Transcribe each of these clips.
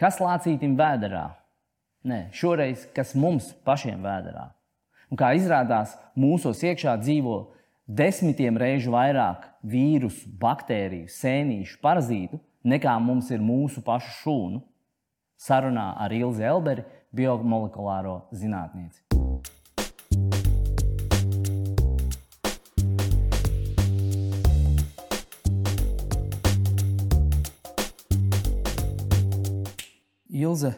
kas lācītim vēderā? Nē, šoreiz kas mums pašiem vēderā. Un kā izrādās, mūsos iekšā dzīvo desmitiem reižu vairāk vīrusu, baktēriju, sēnīšu, parazītu, nekā mums ir mūsu pašu šūnu. Sarunā ar Ilzi Elberi, biomolekulāro zinātnieci. Ilze,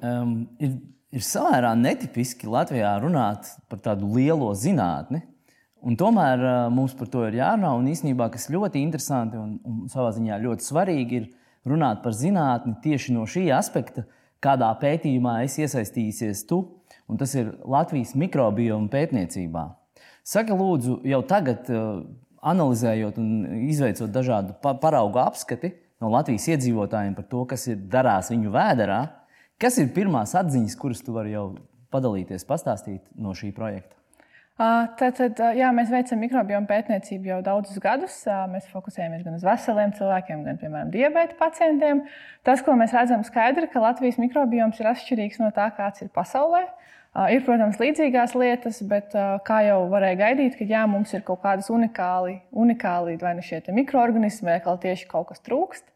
um, ir, ir samērā netipiski Latvijā runāt par tādu lielo zinātni. Un tomēr uh, mums par to ir jārunā. Un īsnībā, kas ļoti interesanti un, un savā ziņā ļoti svarīgi, ir runāt par zinātni tieši no šī aspekta, kādā pētījumā es iesaistījusies tu, un tas ir Latvijas mikrobioma pētniecībā. Saka, lūdzu, jau tagad, uh, analizējot un izveicot dažādu paraugu apskati, no Latvijas iedzīvotājiem par to, kas ir darās viņu vēderā. Kas ir pirmās atziņas, kuras tu vari jau padalīties, pastāstīt no šī projekta? Tātad, jā, mēs veicam mikrobioma pētniecību jau daudzus gadus. Mēs fokusējamies gan uz veseliem cilvēkiem, gan, piemēram, diabēta pacientiem. Tas, ko mēs redzam skaidri, ka Latvijas mikrobioms ir atšķirīgs no tā, kāds ir pasaulē. Ir, protams, līdzīgās lietas, bet kā jau varēja gaidīt, ka jā, mums ir kaut kādas unikāli, unikāli vai nu šie mikroorganismi, vai kaut tieši kaut kas trūkst.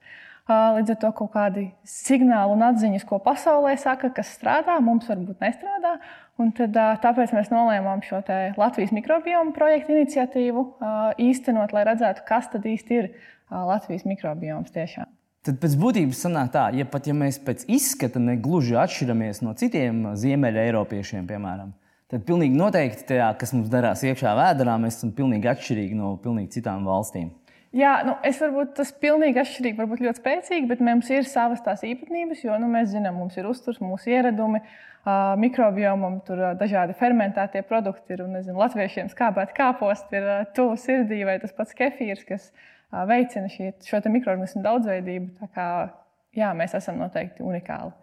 Līdz ar to kaut kādi signāli un atziņas, ko pasaulē saka, kas strādā, mums varbūt nestrādā. Un tad, tāpēc mēs nolēmām šo Latvijas mikrobioma projektu iniciatīvu īstenot, lai redzētu, kas tad īsti ir Latvijas mikrobioms tiešām. Tad pēc būtības sanāk tā, ja pat ja mēs pēc izskata negluži atšķiramies no citiem ziemeļa eiropiešiem, piemēram, tad pilnīgi noteikti tajā, kas mums darās iekšā vēdā, mēs esam pilnīgi atšķirīgi no pilnīgi citām valstīm. Jā, nu, es varbūt tas pilnīgi atšķirīgi, varbūt ļoti spēcīgi, bet mums ir savas tās īpatnības, jo nu, mēs zinām, mums ir uzturs, mūsu ieradumi, uh, mikrobiomam, tur uh, dažādi fermentētie produkti ir. Un, nezinu, latviešiem skābēt kāposti ir uh, tuvu sirdī, vai tas pats kefīrs, kas uh, veicina šī, šo mikroorganismu daudzveidību. Tā kā jā, mēs esam noteikti unikāli.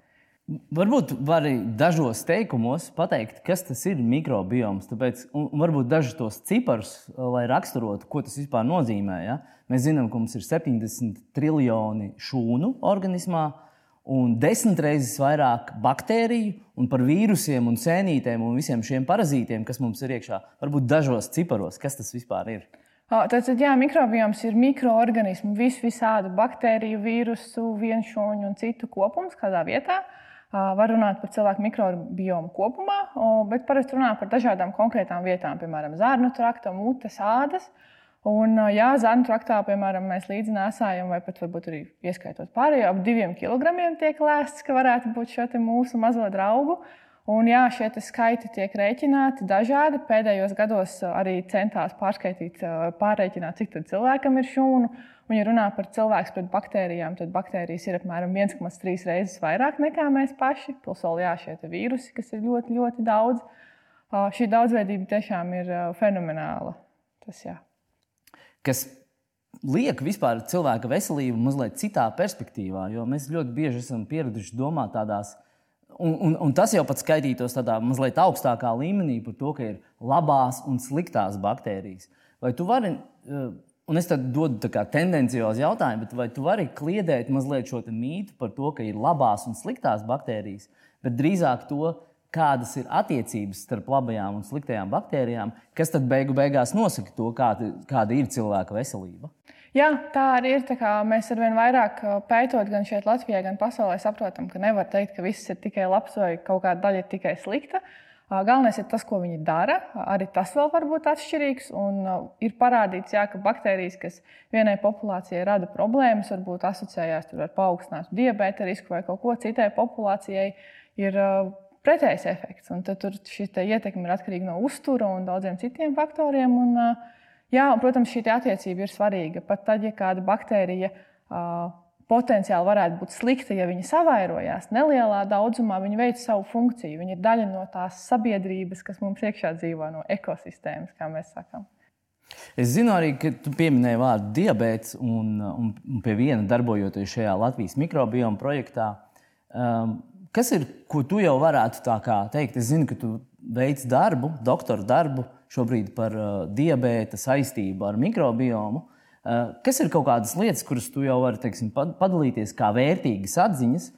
Varbūt vari dažos teikumos pateikt, kas tas ir mikrobioms. Tāpēc, varbūt dažus tos ciparus, lai raksturotu, ko tas vispār nozīmē. Ja? Mēs zinām, ka mums ir 70 triljoni šūnu organismā un desmit reizes vairāk baktēriju, un par vīrusiem, un sēnītēm un visiem šiem parazītiem, kas mums ir iekšā. Varbūt dažos ciparos, kas tas vispār ir. Tātad, jā, mikrobioms ir mikroorganismu, visu visādu baktēriju, vīrusu, vienšūnu un citu kopums kādā vietā. Uh, Var runāt par cilvēku mikrobiomu kopumā, bet parasti runā par dažādām konkrētām vietām, piemēram, zārnu trakta, mutes, ādas. Un, jā, zārnu traktā, piemēram, mēs līdzi nesājam, vai pat varbūt arī ieskaitot pārējo, ap diviem kilogramiem tiek lēsts, ka varētu būt šo mūsu mazo draugu. Un, jā, šie skaiti tiek rēķināti dažādi. Pēdējos gados arī centās pārskaitīt, pārreikināt, cik cilvēkam ir šūnu. Un, ja runā par cilvēku pret baktērijām, tad baktērijas ir apmēram 1,3 reizes vairāk nekā mēs paši. Plus vēl jā, šie vīrusi, kas ir ļoti, ļoti daudz. Šī daudzveidība tiešām ir fenomenāla. Tas, jā. kas liek vispār cilvēka veselību mazliet citā perspektīvā, jo mēs ļoti bieži esam pieraduši domāt tādās. Un, un, un tas jau pat skaitītos tādā mazliet augstākā līmenī par to, ka ir labās un sliktās baktērijas. Vai tu vari Un es tad dodu tendenciozu jautājumu, vai tu vari kliedēt mazliet šo mītu par to, ka ir labās un sliktās baktērijas, bet drīzāk to, kādas ir attiecības starp labajām un sliktajām baktērijām, kas tad beigu beigās nosaka to, kāda, kāda ir cilvēka veselība. Jā, tā arī ir. Tā mēs ar vien vairāk pētot, gan šeit Latvijā, gan pasaulē, saprotam, ka nevar teikt, ka viss ir tikai labs vai kaut kāda daļa ir tikai slikta. Uh, Galvenais ir tas, ko viņi dara. Arī tas vēl var būt atšķirīgs. Un ir parādīts, jā, ka baktērijas, kas vienai populācijai rada problēmas, varbūt asociējās ar paaugstinātu diabēta risku vai kaut ko citai populācijai, ir pretējs efekts. Un tad šī ietekme ir atkarīga no uztura un daudziem citiem faktoriem. Un, jā, un, protams, šī attiecība ir svarīga. Pat tad, ja kāda baktērija potenciāli varētu būt slikta, ja viņi savairojās nelielā daudzumā, viņi veic savu funkciju. Viņi ir daļa no tās sabiedrības, kas mums iekšā dzīvo, no ekosistēmas, kā mēs sakām. Es zinu arī, ka tu pieminēji vārdu diabetes, un, un, pie viena darbojoties šajā Latvijas mikrobioma projektā. Um, kas ir, ko tu jau varētu teikt? Es zinu, ka tu veic darbu, doktora darbu šobrīd par uh, diabēta saistību ar mikrobiomu. Eh, kas ir kaut kādas lietas, kuras tu jau vari teiksim, padalīties kā vērtīgas atziņas,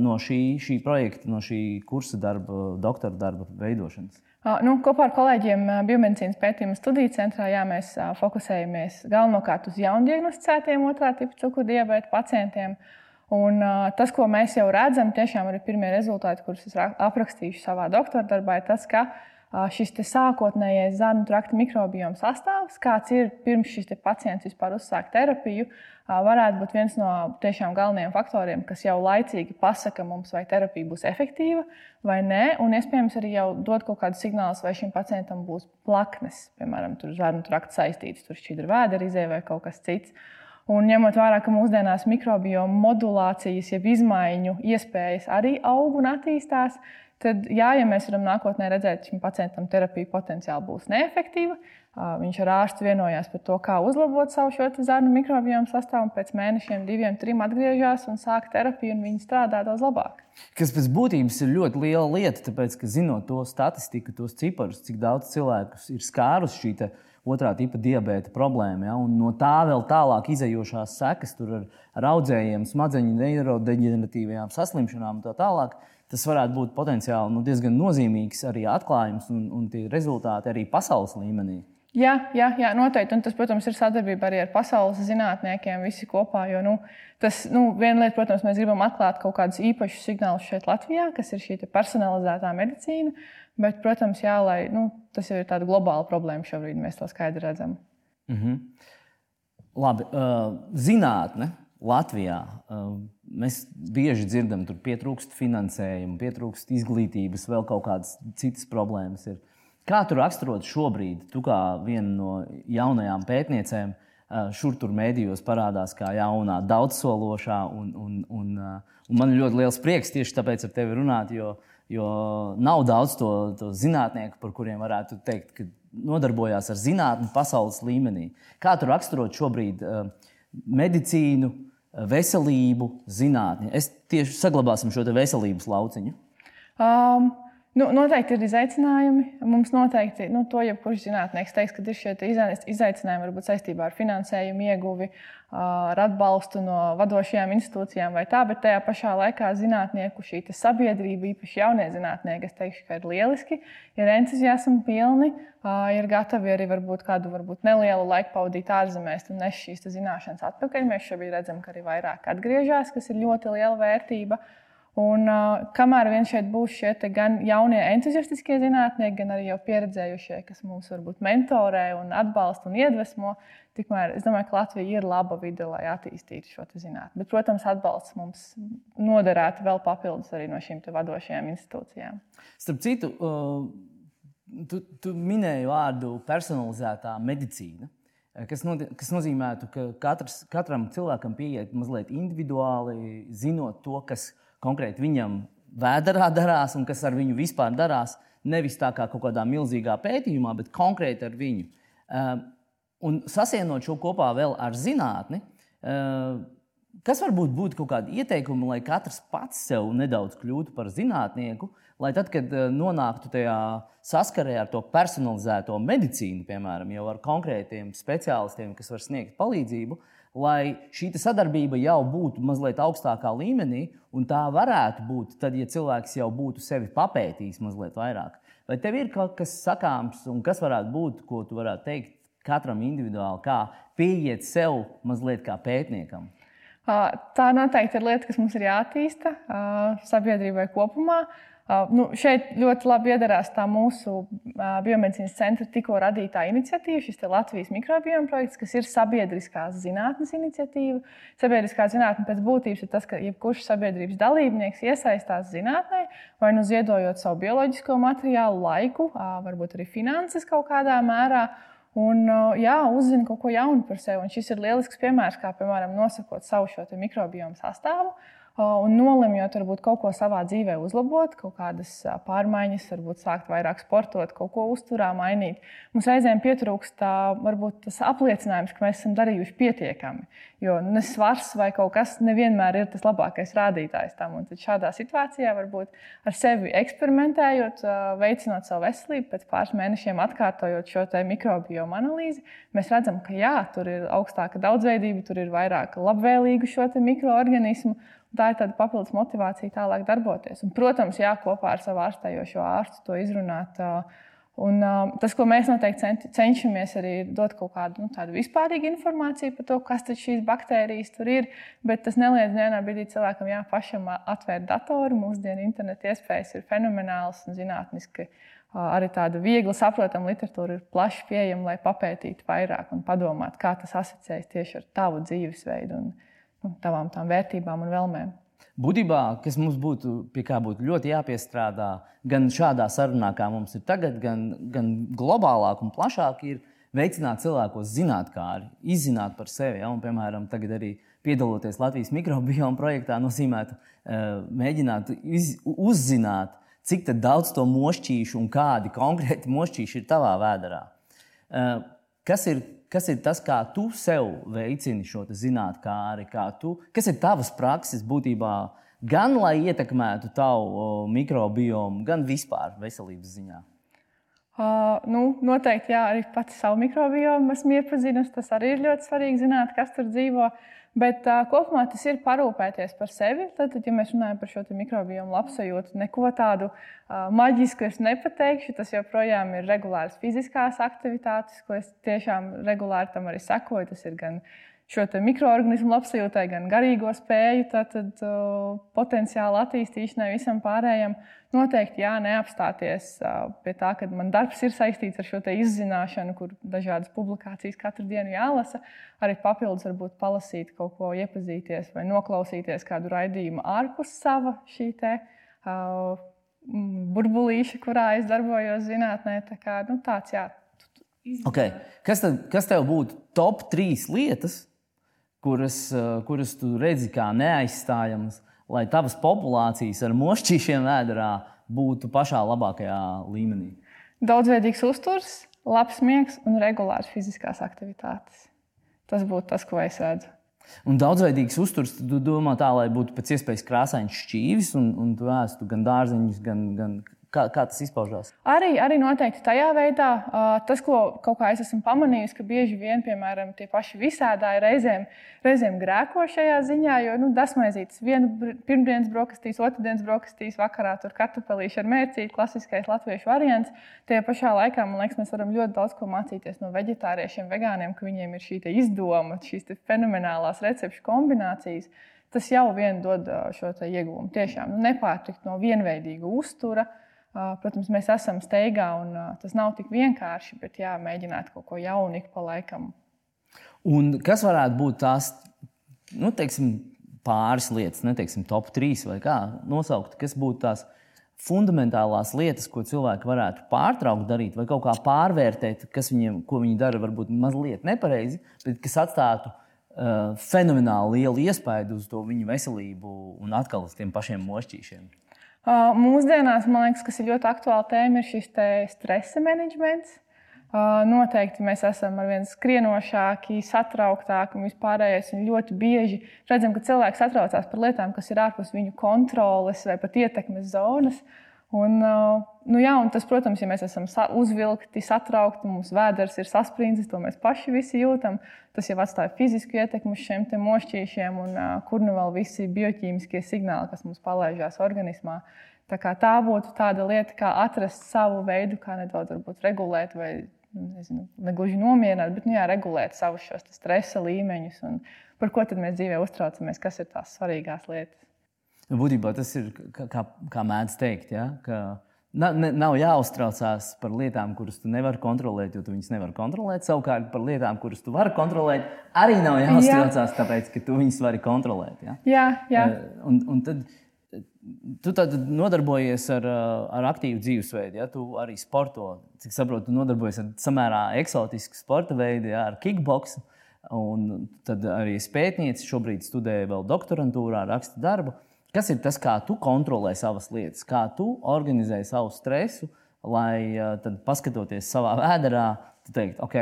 no šī, šī projekta, no šī kursa darba, doktora darba veidošanas? Nu, kopā ar kolēģiem Biomedicīnas pētījuma studiju centrā jā, mēs fokusējamies galvenokārt uz jaundiagnosticētiem otrā tipa cukurdibēta pacientiem. Un, uh, tas, ko mēs jau redzam, tiešām ir pirmie rezultāti, kurus es aprakstīšu savā doktora darbā, ir tas, ka uh, šis sākotnējais zarnu trakta mikrobioma sastāvs, kāds ir pirms šis pacients vispār uzsāk terapiju, uh, varētu būt viens no tiešām galvenajiem faktoriem, kas jau laicīgi pasaka mums, vai terapija būs efektīva vai nē, un iespējams arī jau dod kaut kādus signālus, vai šim pacientam būs plaknes, piemēram, zarnu trakta saistītas, tur šķidra vēderizē vai kaut kas cits. Un ņemot vērā, ka mūsdienās mikrobioma modulācijas, jeb izmaiņu iespējas arī aug un attīstās, tad, jā, ja mēs varam nākotnē redzēt, ka pacientam terapija potenciāli būs neefektīva, viņš ar ārstu vienojās par to, kā uzlabot savu šo zarnu mikrobiomu sastāvu, un pēc mēnešiem, diviem, trim atgriežas un sāk terapiju, un viņi strādā daudz labāk. Kas pēc būtības ir ļoti liela lieta, tāpēc, ka zinot to statistiku, tos ciparus, cik daudz cilvēku ir skārus šī otrā tipa diabēta problēma. Ja? Un no tā vēl tālāk izējošās sekas ar, ar audzējiem, smadzeņu neirodeģeneratīvajām saslimšanām un tā tālāk. Tas varētu būt potenciāli nu, diezgan nozīmīgs arī atklājums un, un tie rezultāti arī pasaules līmenī. Jā, jā, jā, noteikti. Un tas, protams, ir sadarbība arī ar pasaules zinātniekiem, visi kopā. Jo, nu, tas, nu, viena lieta, protams, mēs gribam atklāt kaut kādus īpašus signālus šeit, Latvijā, kas ir šī personalizētā medicīna. Bet, protams, jā, lai, nu, tas ir tāda globāla problēma šobrīd, mēs to skaidri redzam. Mm -hmm. Labi, uh, zinātne Latvijā. Uh, mēs bieži dzirdam, ka pietrūkst finansējuma, pietrūkst izglītības, vēl kaut kādas citas problēmas. Ir. Kā tu raksturot šobrīd, tu kā viena no jaunajām pētniecēm, uh, šur tur mēdījos parādās kā jaunā, daudzsološā, un, un, un, uh, un man ir ļoti liels prieks tieši tāpēc ar tevi runāt, jo Jo nav daudz to, to zinātnieku, par kuriem varētu teikt, ka nodarbojās ar zinātnē pasaules līmenī. Kā tu raksturot šobrīd uh, medicīnu, veselību, zinātni? Es tieši saglabāsim šo veselības lauciņu. Um, Nu, noteikti ir izaicinājumi. Mums noteikti, nu, to jebkurš zinātnēks teiks, ka ir šie izaicinājumi varbūt saistībā ar finansējumu ieguvi, ar atbalstu no vadošajām institūcijām vai tā, bet tajā pašā laikā zinātnieku šī sabiedrība, īpaši jaunie zinātnieki, es teikšu, ka ir lieliski, ir entuziasmi pilni, ir gatavi arī varbūt kādu varbūt nelielu laiku pavadīt ārzemēs un nes šīs zināšanas atpakaļ. Mēs šobrīd redzam, ka arī vairāk atgriežas, kas ir ļoti liela vērtība. Un, uh, kamēr vien šeit būs šie gan jaunie entuziastiskie zinātnieki, gan arī jau pieredzējušie, kas mūs varbūt mentorē un atbalsta un iedvesmo, tikmēr es domāju, ka Latvija ir laba vide, lai attīstītu šo zinātnē. Bet, protams, atbalsts mums noderētu vēl papildus arī no šīm vadošajām institūcijām. Starp citu, uh, tu, tu minēji vārdu personalizētā medicīna. Kas, no, kas nozīmē, ka katrs, katram cilvēkam pieiet mazliet individuāli, zinot to, kas ir konkrēti viņam vēdā darās un kas ar viņu vispār darās. Nevis tā kā kaut kādā milzīgā pētījumā, bet konkrēti ar viņu. Uh, un sasienot šo kopā vēl ar zinātni, uh, kas varbūt būtu kaut kādi ieteikumi, lai katrs pats sev nedaudz kļūtu par zinātnieku, lai tad, kad uh, nonāktu tajā saskarē ar to personalizēto medicīnu, piemēram, jau ar konkrētiem speciālistiem, kas var sniegt palīdzību, lai šī sadarbība jau būtu mazliet augstākā līmenī, un tā varētu būt tad, ja cilvēks jau būtu sevi papētījis mazliet vairāk. Vai tev ir kaut kas sakāms, un kas varētu būt, ko tu varētu teikt katram individuāli, kā pieiet sev mazliet kā pētniekam? Tā noteikti ir lieta, kas mums ir jāattīsta sabiedrībai kopumā. Uh, nu, šeit ļoti labi iedarās tā mūsu uh, biomedicīnas centra tikko radītā iniciatīva, šis Latvijas mikrobioma projekts, kas ir sabiedriskās zinātnes iniciatīva. Sabiedriskā zinātne pēc būtības ir tas, ka jebkurš sabiedrības dalībnieks iesaistās zinātnē, vai nu ziedojot savu bioloģisko materiālu, laiku, uh, varbūt arī finanses kaut kādā mērā. Un, jā, uzzina kaut ko jaunu par sevi. Un šis ir lielisks piemērs, kā piemēram nosakot savu šo mikrobiomu sastāvu un nolemjot, varbūt kaut ko savā dzīvē uzlabot, kaut kādas pārmaiņas, varbūt sākt vairāk sportot, kaut ko uzturā mainīt. Mums reizēm pietrūkst tā, varbūt tas apliecinājums, ka mēs esam darījuši pietiekami. Jo ne svars vai kaut kas nevienmēr ir tas labākais rādītājs tam. Un tad šādā situācijā varbūt ar sevi eksperimentējot, veicinot savu veselību, pēc pāris mēnešiem atkārtojot šo mikrobiomu analīzi, mēs redzam, ka jā, tur ir augstāka daudzveidība, tur ir vairāk labvēlīgu šo mikroorganismu Tā ir tāda papildus motivācija tālāk darboties. Un, protams, jā, kopā ar savu ārstējošo ārstu to izrunāt. Un, tas, ko mēs noteikti cenšamies, arī ir dot kaut kādu nu, vispārīgu informāciju par to, kas šīs baktērijas tur ir. Bet tas neliedz vienā brīdī cilvēkam jā, pašam atvērt datoru. Mūsdienu interneta iespējas ir fenomenālas un zinātniski. Arī tāda viegli saprotama literatūra ir plaši pieejama, lai papētītu vairāk un padomātu, kā tas asociējas tieši ar tavu dzīvesveidu un tavām tām vērtībām un vēlmēm. Būtībā, kas mums būtu, pie kā būtu ļoti jāpiestrādā, gan šādā sarunā, kā mums ir tagad, gan, gan globālāk un plašāk, ir veicināt cilvēkos zinātnē, izzināt par sevi. Ja? Un, piemēram, tagad arī piedaloties Latvijas mikrobioma projektā, nozīmētu uh, mēģināt iz, uzzināt, cik daudz to mošķīšu un kādi konkrēti mošķīši ir tavā vēdā. Kas ir kas ir tas, kā tu sev veicini šo zinātnē, kā tu, kas ir tavas prakses būtībā, gan lai ietekmētu tavu mikrobiomu, gan vispār veselības ziņā? Uh, nu, noteikti, jā, arī pati savu mikrobiomu esmu iepazinusi. Tas arī ir ļoti svarīgi zināt, kas tur dzīvo. Uh, Bet uh, kopumā tas ir parūpēties par sevi. Tad, tad ja mēs runājam par šo mikrobiomu labsajūtu, neko tādu uh, maģisku es nepateikšu. Tas joprojām ir regulārs fiziskās aktivitātes, ko es tiešām regulāri tam arī sekoju. Tas ir gan šo mikroorganismu labsajūtai, gan garīgo spēju, tātad, uh, potenciālu attīstīšanai, visam pārējiem. Noteikti jā, neapstāties uh, pie tā, ka man darbs ir saistīts ar šo izzināšanu, kur dažādas publikācijas katru dienu jālasa. Arī papildus varbūt palasīt kaut ko, iepazīties vai noklausīties kādu raidījumu ārpus sava šī te. Uh, burbulīša, kurā es darbojos zinātnē. Tā kā, nu, tāds, jā, Okay. Kas, tad, kas tev būtu top trīs lietas, kuras, eh, kuras tu redzi kā neaizstājamas, lai tavas populācijas ar mošķīšiem vēdā būtu pašā labākajā līmenī? Daudzveidīgs uzturs, labs miegs un regulārs fiziskās aktivitātes. Tas būtu tas, ko es redzu. Un daudzveidīgs uzturs, tu domā tā, lai būtu pēc iespējas krāsains šķīvis, un, un tu ēstu gan dārzeņus, gan, gan Kā, kā tas izpaužās? Arī, arī noteikti tajā veidā, tas, ko kaut kā es esmu pamanījis, ka bieži vien, piemēram, tie paši visādāji reizēm, reizēm grēko šajā ziņā, jo nu, dasmaizītas vienu pirmdienas brokastīs, otrdienas brokastīs, vakarā tur kartupelīši ar mērcīti, klasiskais latviešu variants. Tajā pašā laikā, man liekas, mēs varam ļoti daudz ko mācīties no vegetāriešiem, vegāniem, ka viņiem ir šī izdoma, šīs fenomenālās recepšu kombinācijas. Tas jau vien dod šo ieguvumu. Tiešām nu, nepārtikt no vienveidīga uztura, uh, Protams, mēs esam steigā, un tas nav tik vienkārši, bet jā, mēģināt kaut ko jaunu ik pa laikam. Un kas varētu būt tās nu, teiksim, pāris lietas, neteiksim, top trīs vai kā nosaukt, kas būtu tās fundamentālās lietas, ko cilvēki varētu pārtraukt darīt, vai kaut kā pārvērtēt, kas viņiem, ko viņi dara, varbūt mazliet nepareizi, bet kas atstātu uh, fenomenāli lielu iespaidu uz to viņu veselību un atkal uz tiem pašiem mošķīšiem. Mūsdienās, man liekas, kas ir ļoti aktuāla tēma, ir šis stresa menedžments. Noteikti mēs esam ar vien skrienošāki, satrauktāki un vispārējais. Un ļoti bieži redzam, ka cilvēks satraucās par lietām, kas ir ārpus viņu kontroles vai pat ietekmes zonas. Un, nu jā, un tas, protams, ja mēs esam uzvilkti, satraukti, mums vēders ir sasprindzis, to mēs paši visi jūtam. Tas jau atstāja fizisku ietekmi uz šiem mošķīšiem, un kur nu vēl visi bioķīmiskie signāli, kas mums palaižās organismā. Tā, tā būtu tāda lieta, kā atrast savu veidu, kā nedaudz regulēt, vai nu, nezinu, ne gluži nomierināt, bet nu, jā, regulēt savus stresa līmeņus un par ko mēs dzīvē uztraucamies, kas ir tās svarīgās lietas. Būtībā tas ir kā, kā mēdz teikt, ja? ka nav, nav jāuztraucās par lietām, kuras tu nevari kontrolēt, jo tu viņas nevari kontrolēt. Savukārt par lietām, kuras tu vari kontrolēt, arī nav jāuztraucās, jā. tāpēc ka tu viņas vari kontrolēt. Ja? Jā, jā. Eh, un, un tad, Tu tad nodarbojies ar, ar aktīvu dzīvesveidu, ja tu arī sporto. Cik saprotu, tu nodarbojies ar samērā eksotisku sporta veidu, ja, ar kickboksu. Un tad arī pētniece šobrīd studē vēl doktorantūrā, raksta darbu. Kas ir tas, kā tu kontrolē savas lietas, kā tu organizē savu stresu, lai tad, paskatoties savā vēdā, tu teiktu, ok,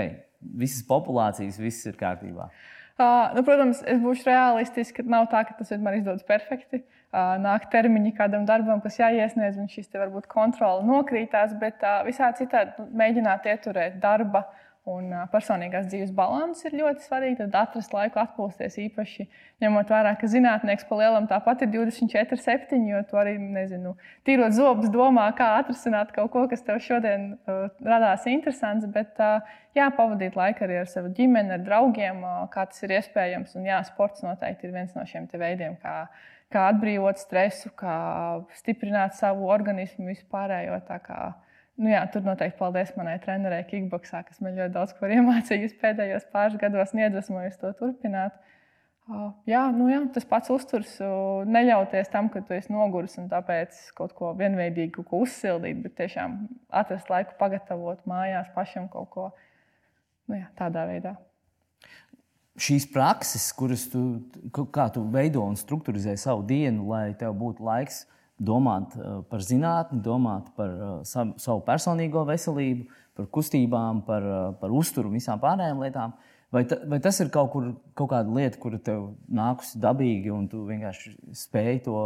visas populācijas, viss ir kārtībā. Uh, nu, protams, es būšu realistisks, ka nav tā, ka tas vienmēr izdodas perfekti. Uh, nāk termiņi kādam darbam, kas jāiesniedz, un šis te varbūt kontrole nokrītās, bet uh, visā citādi nu, mēģināt ieturēt darba Un personīgās dzīves balans ir ļoti svarīgi. Tad atrast laiku atpūsties īpaši, ņemot vērā, ka zinātnieks pa lielam tāpat ir 24, 7. Jo tu arī, nezinu, tīrot zobus, domā, kā atrisināt kaut ko, kas tev šodien uh, radās interesants. Bet, uh, jā, pavadīt laiku arī ar savu ģimeni, ar draugiem, uh, kā tas ir iespējams. Un jā, sports noteikti ir viens no šiem veidiem, kā, kā atbrīvot stresu, kā stiprināt savu organismu vispārējo. Nu jā, tur noteikti paldies manai trenerei Kickboxā, kas man ļoti daudz ko iemācījusi pēdējos pāris gados un iedvesmojusi to turpināt. Jā, nu jā, tas pats uzturs, neļauties tam, ka tu esi noguris un tāpēc kaut ko vienveidīgu ko uzsildīt, bet tiešām atrast laiku pagatavot mājās pašam kaut ko nu jā, tādā veidā. Šīs prakses, kuras tu, tu veido un struktūrizē savu dienu, lai tev būtu laiks domāt eh, par zinātni, domāt par eh, savu, personīgo veselību, par kustībām, par, eh, par uzturu visām pārējām lietām. Vai, ta, vai tas ir kaut, kur, kaut kāda lieta, kura tev nākusi dabīgi, un tu vienkārši spēj to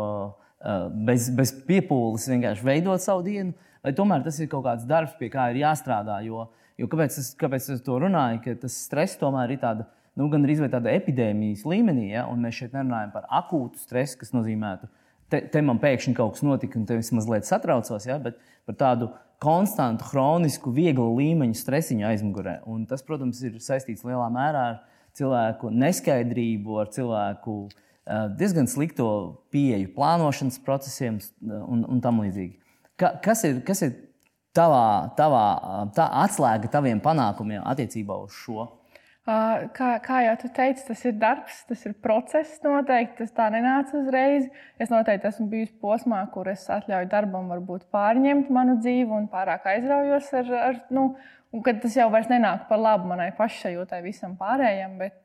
bez, bez piepūles vienkārši veidot savu dienu? Vai tomēr tas ir kaut kāds darbs, pie kā ir jāstrādā? Jo, jo kāpēc, es, kāpēc es to runāju? Ka tas stress tomēr ir tāda, nu, gan arī tāda epidēmijas līmenī, ja? un mēs šeit nerunājam par akūtu stresu, kas nozīmētu, ka te, te man pēkšņi kaut kas notika, un es mazliet satraucos, ja, bet par tādu konstantu, chronisku, vieglu līmeņu stresiņu aizmugurē. Un tas, protams, ir saistīts lielā mērā ar cilvēku neskaidrību, ar cilvēku diezgan slikto pieeju plānošanas procesiem un, un tam līdzīgi. Ka, kas ir, kas ir tavā, tavā tā atslēga taviem panākumiem attiecībā uz šo? Kā, kā jau tu teici, tas ir darbs, tas ir process noteikti. Tas tā nenāca uzreiz. Es noteikti esmu bijusi posmā, kur es atļauju darbam varbūt pārņemt manu dzīvi un pārāk aizraujos ar, ar nu, un kad tas jau vairs nenāk par labu manai pašsajūtai visam pārējiem. Bet,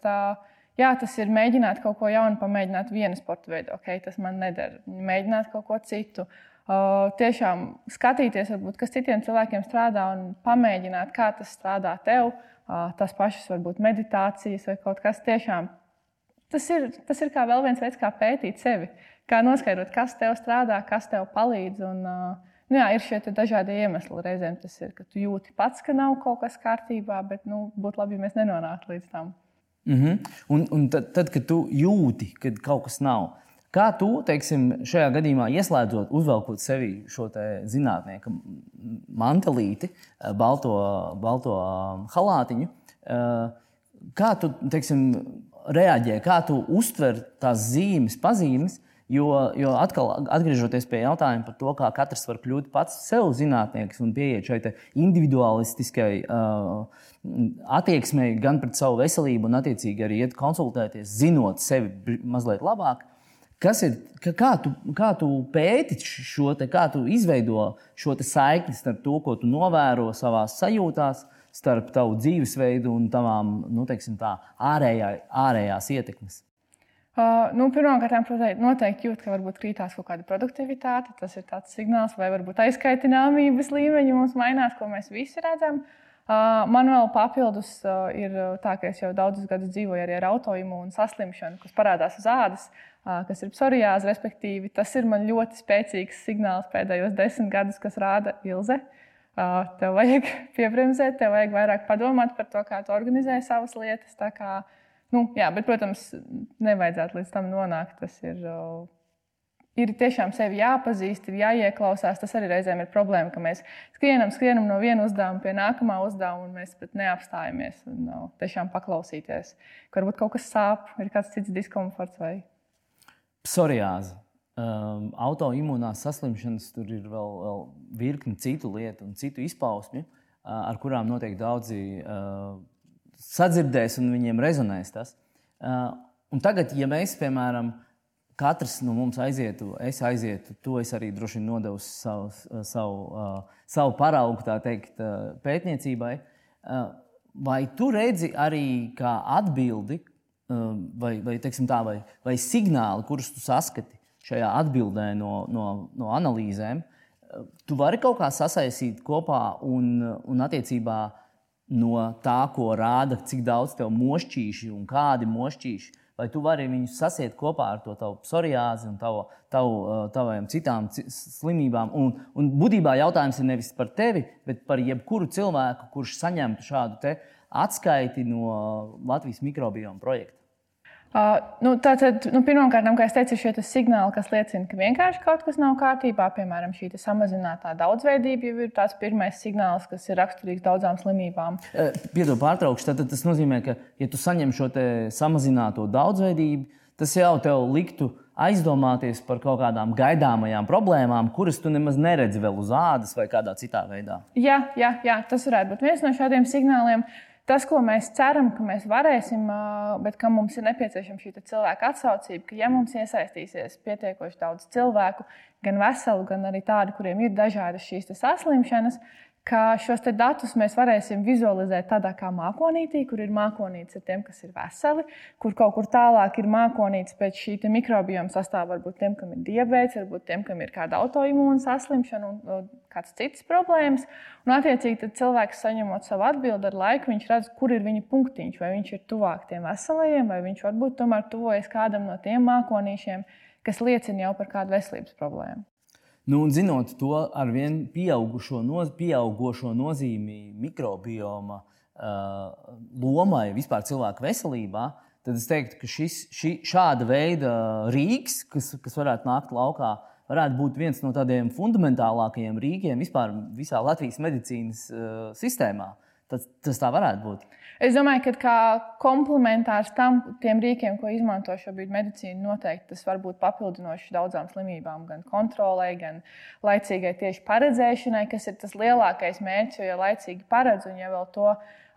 jā, tas ir mēģināt kaut ko jaunu, pamēģināt vienu sporta veidu. Okay, tas man neder. Mēģināt kaut ko citu. Uh, tiešām skatīties, varbūt, kas citiem cilvēkiem strādā un pamēģināt, kā tas strādā tev. Tās pašas varbūt meditācijas vai kaut kas tiešām. Tas ir, tas ir kā vēl viens veids, kā pētīt sevi, kā noskaidrot, kas tev strādā, kas tev palīdz. Un, nu jā, ir šie dažādi iemesli. Reizēm tas ir, ka tu jūti pats, ka nav kaut kas kārtībā, bet nu, būtu labi, ja mēs nenonāktu līdz tam. Mm -hmm. un, un tad, tad, kad tu jūti, ka kaut kas nav, Kā tu teiksim, šajā gadījumā ieslēdzot, uzvelkot sevi šo zinātnieku mantelīti, eh, balto, balto um, halātiņu, eh, kā tu teiksim, reaģē, kā tu uztver tās zīmes, pazīmes? Jo, jo atkal, atgriežoties pie jautājuma par to, kā katrs var kļūt pats sev zinātnieks un pieiet šai individualistiskai uh, attieksmei gan pret savu veselību, un attiecīgi arī iet konsultēties, zinot sevi mazliet labāk, Kas ir, kā, tu, kā tu pēti šo te, kā tu izveido šo saikni starp to, ko tu novēro savā sajūtās, starp tavu dzīvesveidu un tavām nu, teiksim, tā, ārējā, ārējās ietekmes? Uh, nu, Pirmkārt, noteikti jūt, ka varbūt krītās kaut kāda produktivitāte. Tas ir tāds signāls, vai varbūt aizkaitināmības līmeņi mums mainās, ko mēs visi redzam. Uh, man vēl papildus uh, ir tā, ka es jau daudzus gadus dzīvoju arī ar autoimūnu saslimšanu, kas parādās uz ādas. Uh, kas ir psoriāze, respektīvi, tas ir man ļoti spēcīgs signāls pēdējos desmit gadus, kas rāda ilze. Tev vajag piebremzēt, tev vajag vairāk padomāt par to, kā tu organizē savas lietas. Kā, nu, jā, bet, protams, nevajadzētu līdz tam nonākt. Tas ir, ir tiešām sevi jāpazīst, ir jāieklausās. Tas arī reizēm ir problēma, ka mēs skrienam, skrienam no viena uzdevuma pie nākamā uzdevuma, un mēs pat neapstājamies un no, tiešām paklausīties. Ka varbūt kaut kas sāp, ir kāds cits diskomforts vai psoriāze. Um, autoimūnās saslimšanas, tur ir vēl, vēl virkni citu lietu un citu izpausmju, uh, ar kurām noteikti daudzi uh, sadzirdēs un viņiem rezonēs tas. Uh, tagad, ja mēs, piemēram, katrs no mums aizietu, es aizietu, to es arī droši vien nodevu savu, savu, uh, savu paraugu teikt, uh, pētniecībai. Uh, vai tu redzi arī kā atbildi, vai, vai, tā, vai, vai signāli, kurus tu saskati šajā atbildē no, no, no analīzēm, uh, tu vari kaut kā sasaistīt kopā un, un attiecībā no tā, ko rāda, cik daudz tev mošķīši un kādi mošķīši. Vai tu vari viņus sasiet kopā ar to tavu psoriāzi un tavu, tavu, uh, tavām citām slimībām? Un, un būtībā jautājums ir nevis par tevi, bet par jebkuru cilvēku, kurš saņemtu šādu atskaiti no Latvijas mikrobioma projekta? Uh, nu, tātad, nu, Pirmkārt, kā jau teicu, ir šie signāli, kas liecina, ka vienkārši kaut kas nav kārtībā. Piemēram, šī samazinātā daudzveidība jau ir tāds pirmais signāls, kas ir raksturīgs daudzām slimībām. Piedod, pārtraukšu. Tad, tad tas nozīmē, ka, ja tu saņem šo samazināto daudzveidību, tas jau tev liktu aizdomāties par kaut kādām gaidāmajām problēmām, kuras tu nemaz neredzi vēl uz ādas vai kādā citā veidā. Jā, jā, jā tas varētu būt viens no šādiem signāliem. Tas, ko mēs ceram, ka mēs varēsim, bet kam mums ir nepieciešama šī cilvēka atsaucība, ka ja mums iesaistīsies pietiekoši daudz cilvēku, gan veselu, gan arī tādu, kuriem ir dažādas šīs saslimšanas, ka šos datus mēs varēsim vizualizēt tādā kā mākonītī, kur ir mākonītis ar tiem, kas ir veseli, kur kaut kur tālāk ir mākonītis pēc šī mikrobioma sastāvā, varbūt tiem, kam ir diabetes, varbūt tiem, kam ir kāda autoimūna saslimšana un kāds cits problēmas. Un, attiecīgi, cilvēks saņemot savu atbildi ar laiku, viņš redz, kur ir viņa punktiņš, vai viņš ir tuvāk tiem veselajiem, vai viņš varbūt tomēr tuvojas kādam no tiem mākonīšiem, kas liecina jau par kādu veselības problēmu. Nu, un zinot to ar vien noz, pieaugušo nozīmi mikrobioma uh, lomai vispār cilvēku veselībā, tad es teiktu, ka šis, šī, šāda veida rīks, kas, kas varētu nākt laukā, varētu būt viens no tādiem fundamentālākajiem rīkiem vispār visā Latvijas medicīnas uh, sistēmā. Tas, tas tā varētu būt. Es domāju, ka kā komplementārs tam rīkiem, ko izmanto šobrīd medicīna, noteikti tas var būt papildinošs daudzām slimībām, gan kontrolē, gan laicīgai tieši paredzēšanai, kas ir tas lielākais mērķis. Jo ja laicīgi paredz, un ja vēl to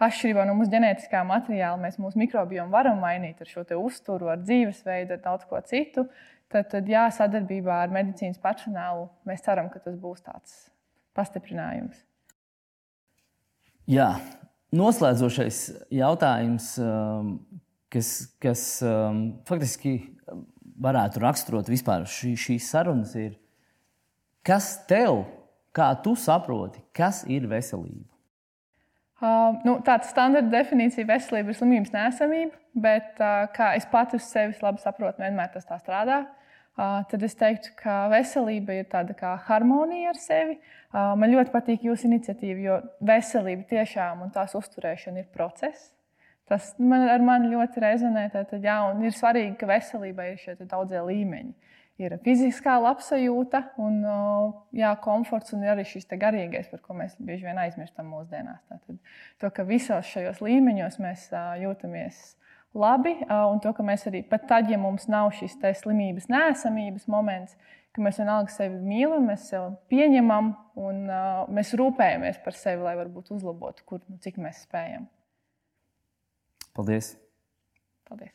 atšķirībā no mūsu ģenētiskā materiāla mēs mūsu mikrobiomu varam mainīt ar šo uzturu, ar dzīvesveidu, ar daudz ko citu, tad, tad jā, sadarbībā ar medicīnas personālu mēs ceram, ka tas būs tāds pastiprinājums. Jā, noslēdzošais jautājums, um, kas, kas um, faktiski varētu raksturot vispār šī, šīs sarunas, ir, kas tev, kā tu saproti, kas ir veselība? Uh, nu, tāda standarta definīcija veselība ir slimības nesamība, bet uh, kā es pati uz sevis labi saprotu, vienmēr tas tā strādā. Uh, tad es teiktu, ka veselība ir tāda kā harmonija ar sevi, uh, Man ļoti patīk jūsu iniciatīva, jo veselība tiešām un tās uzturēšana ir process. Tas man, ar mani ļoti rezonē. Tad, jā, ir svarīgi, ka veselībai ir šie daudzie līmeņi. Ir fiziskā labsajūta, un jā, komforts, un arī šis garīgais, par ko mēs bieži vien aizmirstam mūsdienās. Tātad, to, ka visos šajos līmeņos mēs jūtamies labi, un to, ka mēs arī pat tad, ja mums nav šis slimības nēsamības moments, ka mēs vienalga sevi mīlam, mēs sevi pieņemam un uh, mēs rūpējamies par sevi, lai varbūt uzlabotu, kur, nu, cik mēs spējam. Paldies! Paldies!